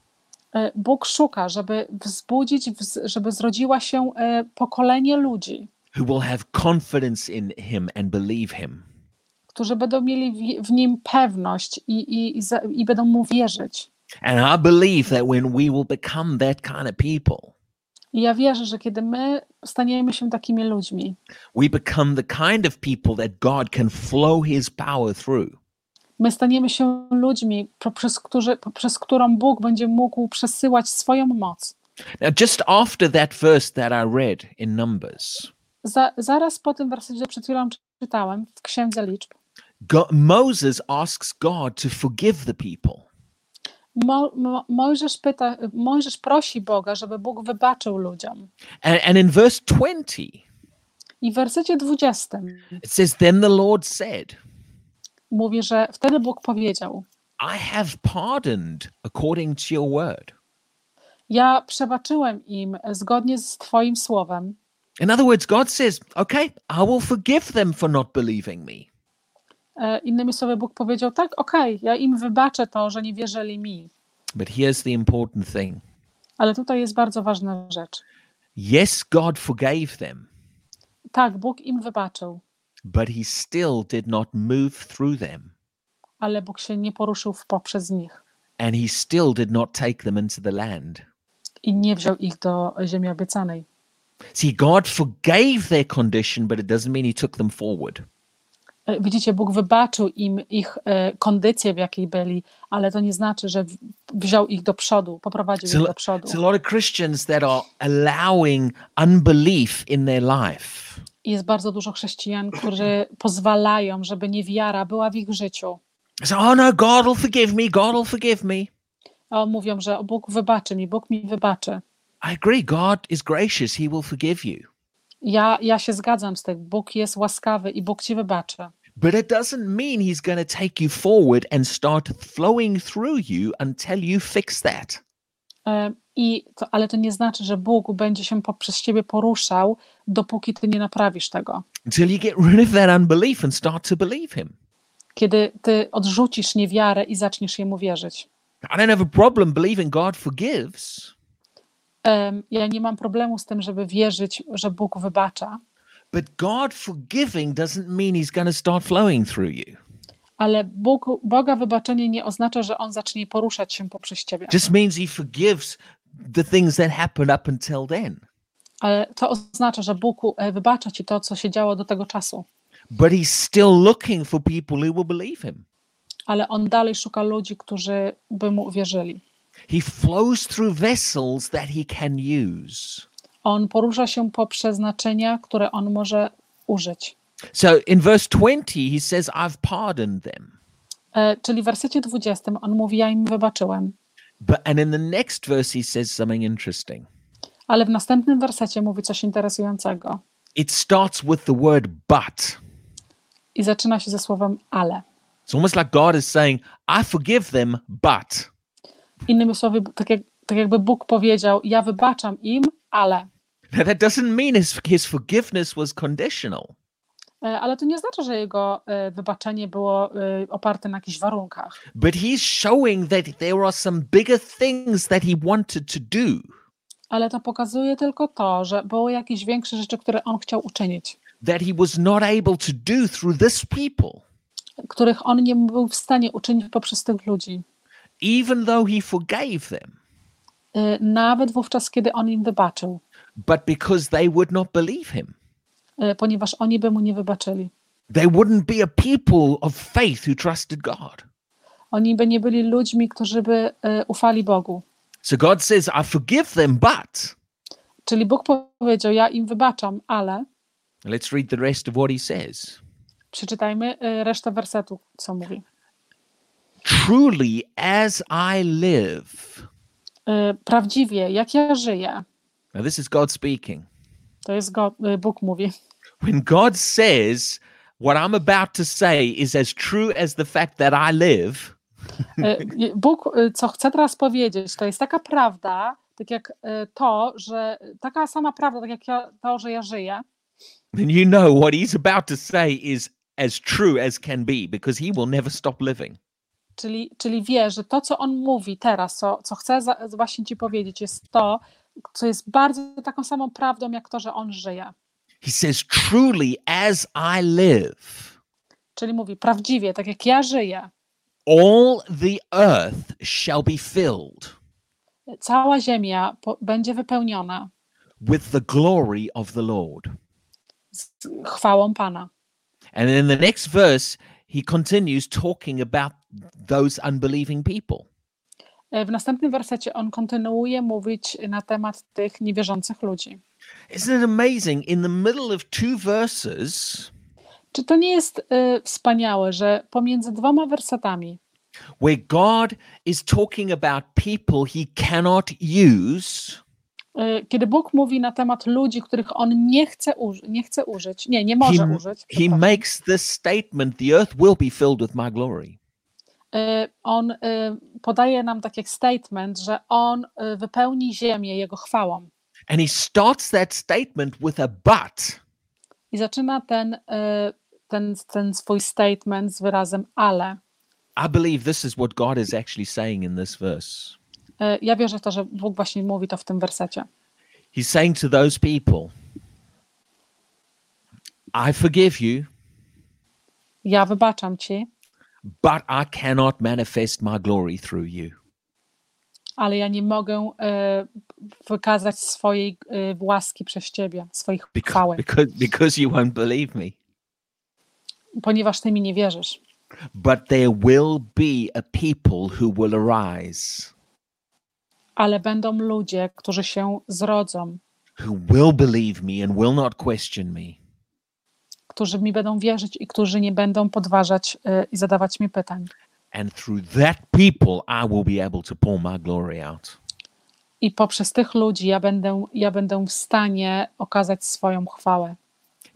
Bóg szuka, żeby wzbudzić, wz- żeby zrodziła się e, pokolenie ludzi, who will have confidence in him and believe him. którzy będą mieli w, nim pewność i, i, i, i będą mu wierzyć. And I believe that when we will become that kind of people, I ja wierzę, że kiedy my staniemy się takimi ludźmi, we become the kind of people that God can flow his power through. My staniemy się ludźmi, poprzez, którzy, poprzez którą Bóg będzie mógł przesyłać swoją moc. Now, just after that verse that I read in Numbers, Za, zaraz po tym wersecie, przed chwilą czytałem w Księdze Liczb, Moses asks God to forgive the people. Mo, Mo, Mojżesz, pyta, Mojżesz prosi Boga, żeby Bóg wybaczył ludziom. And, and in verse 20, I w wersecie 20 it says, Then the Lord said, mówi, że wtedy Bóg powiedział: I have pardoned according to your word. Ja przebaczyłem im zgodnie z Twoim słowem. In other words, God says, Okay, I will forgive them for not believing me. E, Innymi słowy, Bóg powiedział: Tak, okej, ja im wybaczę to, że nie wierzyli mi. But here's the important thing Ale tutaj jest bardzo ważna rzecz. yes, God forgave them, Tak, Bóg im wybaczył, but he still did not move through them. ale Bóg się nie poruszył poprzez nich And he still did not take them into the land. i nie wziął ich do ziemi obiecanej. See, God forgave their condition, but it doesn't mean he took them forward. E, Widzicie, Bóg wybaczył im ich e, kondycję, w jakiej byli, ale to nie znaczy, że wziął ich do przodu, poprowadził a, ich do przodu. it's a lot of Christians that are allowing unbelief in their life. Jest bardzo dużo chrześcijan, którzy pozwalają, żeby niewiara była w ich życiu. So, oh no, God will forgive me, God will forgive me. A mówią, że "O, Bóg wybaczy mi, Bóg mi wybaczy. I agree, God is gracious, he will forgive you. Ja, ja się zgadzam z tym. Bóg jest łaskawy i Bóg ci wybaczy. But it doesn't mean he's going to take you forward and start flowing through you until you fix that. I to, ale to nie znaczy, że Bóg będzie się poprzez ciebie poruszał, dopóki ty nie naprawisz tego. until you get rid of that unbelief and start to believe Him. Kiedy ty odrzucisz niewiarę i zaczniesz jemu wierzyć. I don't have a problem believing God forgives, Em, Ja nie mam problemu z tym, żeby wierzyć, że Bóg wybacza, but God forgiving doesn't mean He's going to start flowing through you. ale Bóg, Boga wybaczenie nie oznacza, że On zacznie poruszać się poprzez ciebie. Just means He forgives the things that happened up until then. Ale to oznacza, że Bóg e, wybacza ci to, co się działo do tego czasu. But He's still looking for people who will believe Him. Ale On dalej szuka ludzi, którzy by Mu uwierzyli. He flows through vessels that He can use. On porusza się poprzez naczynia, które On może użyć. So in verse 20, He says, I've pardoned them. E, Czyli w wersecie 20 On mówi, ja im wybaczyłem. But and in the next verse, He says something interesting. Ale w następnym wersecie mówi coś interesującego. It starts with the word but. I zaczyna się ze słowem ale. It's almost like God is saying, I forgive them, but. Innymi słowy, tak, jak, tak jakby Bóg powiedział, ja wybaczam im, ale. Now, that doesn't mean his, his forgiveness was conditional. E, Ale to nie oznacza, że jego e, wybaczenie było e, oparte na jakichś warunkach. But he's showing that there are some bigger things that he wanted to do. Ale to pokazuje tylko to, że były jakieś większe rzeczy, które on chciał uczynić, that he was not able to do through this people, których on nie był w stanie uczynić poprzez tych ludzi. even though he forgave them, Nawet wówczas, kiedy on im wybaczył, but because they would not believe him. E, ponieważ oni by mu nie wybaczyli. They wouldn't be a people of faith who trusted God. Oni by nie byli ludźmi, którzy by e, ufali Bogu. So God says, I forgive them, but. Czyli Bóg powiedział: Ja im wybaczam, ale Let's read the rest of what he says. przeczytajmy e, resztę wersetu, co mówi. Truly, as I live. Prawdziwie, jak ja żyję, Now, this is God speaking. To jest go, e, Bóg mówi. When God says, what I'm about to say is as true as the fact that I live, E, Bóg, e, co chce teraz powiedzieć, to jest taka prawda, tak jak to, że taka sama prawda, tak jak ja, to, że ja żyję, then you know what he's about to say is as true as can be because he will never stop living. czyli, czyli wie, że to, co on mówi teraz, co, co chce za, właśnie ci powiedzieć, jest to, co jest bardzo taką samą prawdą, jak to, że on żyje. He says, Truly, as I live, Czyli mówi prawdziwie, tak jak ja żyję, all the earth shall be filled cała ziemia po, będzie wypełniona with the glory of the Lord. z chwałą Pana. And in the next verse, he continues talking about those unbelieving people. E, W następnym wersecie on kontynuuje mówić na temat tych niewierzących ludzi. Isn't it amazing? In the middle of two verses, Czy to nie jest e, wspaniałe, że pomiędzy dwoma wersetami, where God is talking about people he cannot use, e, kiedy Bóg mówi na temat ludzi, których on nie chce, nie chce użyć, nie, nie może he, użyć, he makes this statement the earth will be filled with my glory. E, on e, podaje nam tak jak statement, że on e, wypełni ziemię jego chwałą. And he starts that statement with a but. I zaczyna ten, ten, ten swój statement z wyrazem ale. I believe this is what God is actually saying in this verse. Ja wierzę w to, że Bóg właśnie mówi to w tym wersecie. He's saying to those people, I forgive you, Ja wybaczam ci, but I cannot manifest my glory through you. ale ja nie mogę e, wykazać swojej e, łaski przez ciebie, swoich Because, because, because you won't believe me. ponieważ ty mi nie wierzysz. But there will be a people who will arise, Ale będą ludzie, którzy się zrodzą, who will believe me and will not question me. Którzy mi będą wierzyć i którzy nie będą podważać e, i zadawać mi pytań. And through that people, I will be able to pour my glory out. I poprzez tych ludzi ja będę, ja będę w stanie okazać swoją chwałę.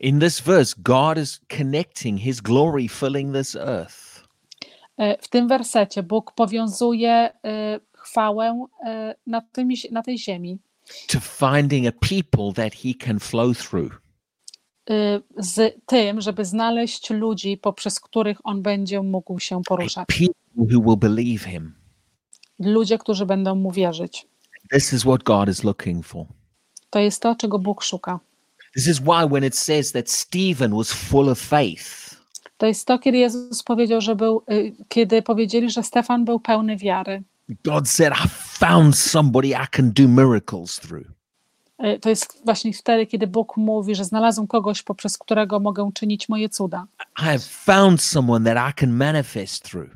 In this verse, God is connecting his glory filling this earth E, W tym wersecie Bóg powiązuje e, chwałę na, tym, na tej ziemi, to finding a people that he can flow through. Y, z tym, żeby znaleźć ludzi, poprzez których on będzie mógł się poruszać. Ludzie, którzy będą mu wierzyć. This is what God is looking for. To jest to, czego Bóg szuka. This is why when it says that Stephen was full of faith, To jest to, kiedy Jezus powiedział, że był, y, kiedy powiedzieli, że Stefan był pełny wiary. God said, I found somebody I can do miracles through. Y, To jest właśnie wtedy, kiedy Bóg mówi, że znalazłem kogoś, poprzez którego mogę czynić moje cuda. I have found someone that I can manifest through.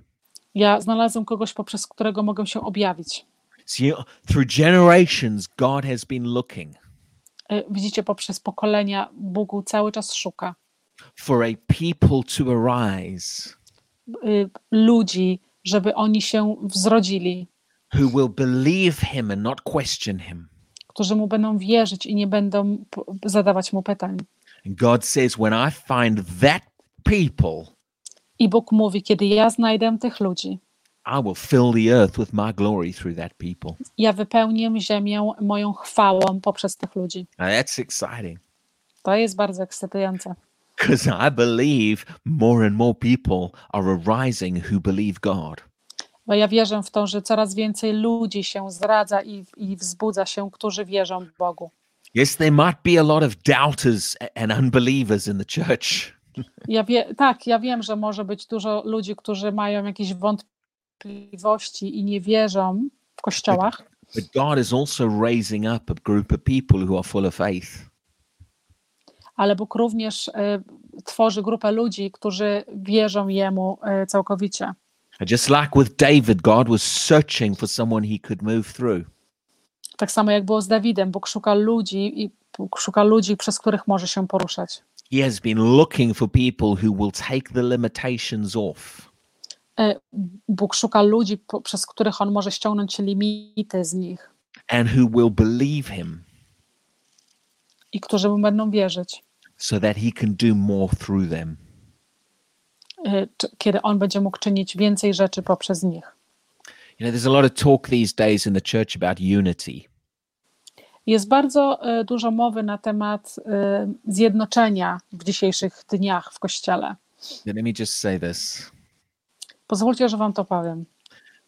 Ja znalazłem kogoś, poprzez którego mogę się objawić. Through generations, God has been looking Y, Widzicie, poprzez pokolenia Bóg cały czas szuka for a people to arise y, ludzi, żeby oni się wzrodzili, who will believe him and not question him. Którzy mu będą wierzyć i nie będą zadawać mu pytań. God says, when I find that people, I Bóg mówi, kiedy ja znajdę tych ludzi, I will fill the earth with my glory through that people. ja wypełnię ziemię moją chwałą poprzez tych ludzi. Now that's exciting To jest bardzo ekscytujące, because I believe more and more people are arising who believe God. Bo ja wierzę w to, że coraz więcej ludzi się zdradza i, i wzbudza się, którzy wierzą Bogu. Yes, there might be a lot of doubters and unbelievers in the church, Ja wie, tak, ja wiem, że może być dużo ludzi, którzy mają jakieś wątpliwości i nie wierzą w kościołach, but God is also raising up a group of people who are full of faith. ale Bóg również y, tworzy grupę ludzi, którzy wierzą Jemu y, całkowicie. Just like with David, God was searching for someone he could move through. Tak samo jak było z Dawidem, Bóg szuka ludzi i szuka ludzi, przez których może się poruszać. He has been looking for people who will take the limitations off. Y, Bóg szuka ludzi, przez których On może ściągnąć limity z nich and who will believe him i którzy Mu będą wierzyć, so that he can do more through them. Kiedy On będzie mógł czynić więcej rzeczy poprzez nich. You know, there's a lot of talk these days in the church about unity. Jest bardzo y, dużo mowy na temat y, zjednoczenia w dzisiejszych dniach w Kościele. Let me just say this Pozwólcie, że Wam to powiem.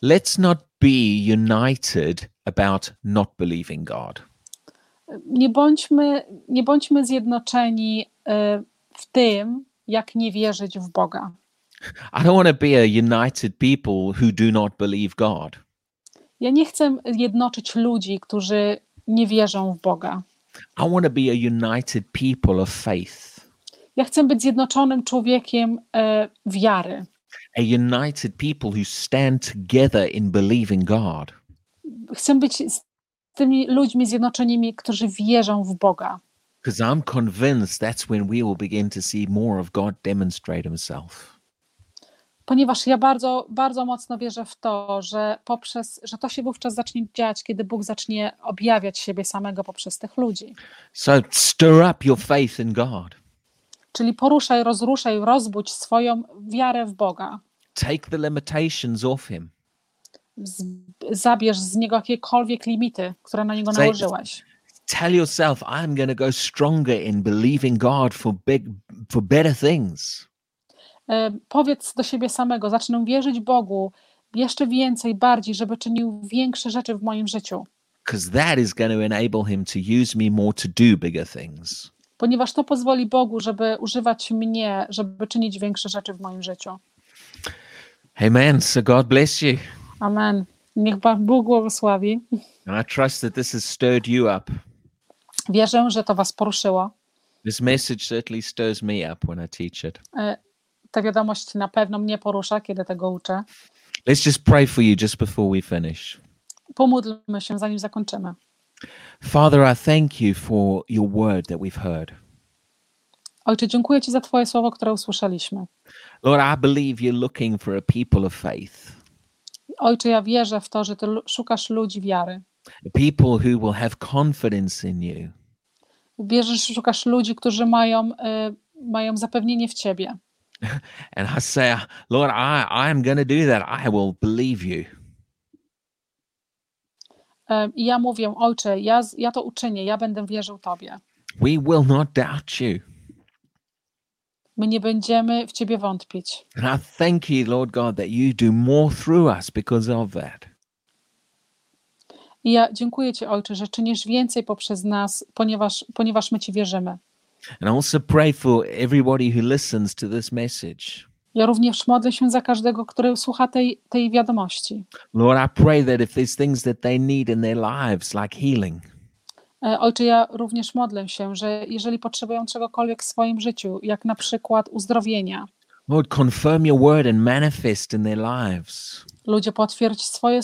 let's not be united about not believing God. Nie bądźmy, nie bądźmy zjednoczeni y, w tym, jak nie wierzyć w Boga. I don't want to be a united people who do not believe God. Ja nie chcę jednoczyć ludzi, którzy nie wierzą w Boga. I want to be a united people of faith, Ja chcę być zjednoczonym człowiekiem e, wiary. a united people who stand together in believing God. Chcę być z tymi ludźmi zjednoczonymi, którzy wierzą w Boga. Because I'm convinced that's when we will begin to see more of God demonstrate himself. Ponieważ ja bardzo, bardzo mocno wierzę w to, że poprzez, że to się wówczas zacznie dziać, kiedy Bóg zacznie objawiać siebie samego poprzez tych ludzi. So stir up your faith in God. Czyli poruszaj, rozruszaj, rozbudź swoją wiarę w Boga. Take the limitations off him. Z, zabierz z niego jakiekolwiek limity, które na niego nałożyłeś. Tell yourself, I'm going to go stronger in believing God for big, for better things. E, Powiedz do siebie samego, zacznę wierzyć Bogu jeszcze więcej, bardziej, żeby czynił większe rzeczy w moim życiu. Because that is going to enable him to use me more to do bigger things. Ponieważ to pozwoli Bogu, żeby używać mnie, żeby czynić większe rzeczy w moim życiu. Amen. So God bless you. Amen. Niech Pan Bóg błogosławi. And I trust that this has stirred you up. Wierzę, że to Was poruszyło. This message certainly stirs me up when I teach it. Ta wiadomość na pewno mnie porusza, kiedy tego uczę. Let's just pray for you just before we finish. Pomódlmy się, zanim zakończymy. Father, I thank you for your word that we've heard. Ojcze, dziękuję Ci za Twoje słowo, które usłyszeliśmy. Lord, I believe you're looking for a people of faith, Ojcze, ja wierzę w to, że Ty szukasz ludzi wiary. people who will have confidence in you, Wierzę, że szukasz ludzi, którzy mają, e, mają zapewnienie w Ciebie. And I say, Lord, I, I am going to do that. I will believe you. E, I ja mówię, Ojcze, ja, ja to uczynię, ja będę wierzył Tobie. We will not doubt you. My nie będziemy w Ciebie wątpić. And I thank you, Lord God, that you do more through us because of that. I ja dziękuję Ci, Ojcze, że czynisz więcej poprzez nas, ponieważ, ponieważ my Ci wierzymy. And I also pray for everybody who listens to this message. Ja również modlę się za każdego, który słucha tej, tej wiadomości. Lord, I pray that if there's things that they need in their lives, like healing, E, Ojcze, ja również modlę się, że jeżeli potrzebują czegokolwiek w swoim życiu, jak na przykład uzdrowienia, Lord, confirm your word and manifest in their lives. ludzie potwierdź swoje,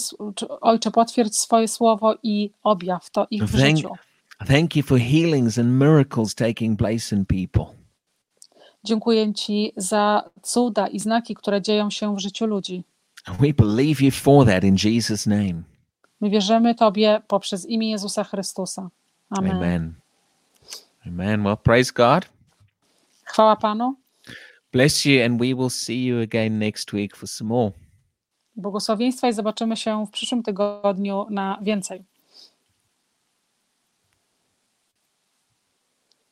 Ojcze, potwierdź swoje słowo i objaw to ich w Thank- życiu. Thank you for healings and miracles taking place in people. Dziękuję Ci za cuda i znaki, które dzieją się w życiu ludzi. We believe you for that in Jesus' name. My wierzymy Tobie poprzez imię Jezusa Chrystusa. Amen. Amen. Amen. Well, praise God. Chwała Panu. Bless you, and we will see you again next week for some more. Błogosławieństwa i zobaczymy się w przyszłym tygodniu na więcej.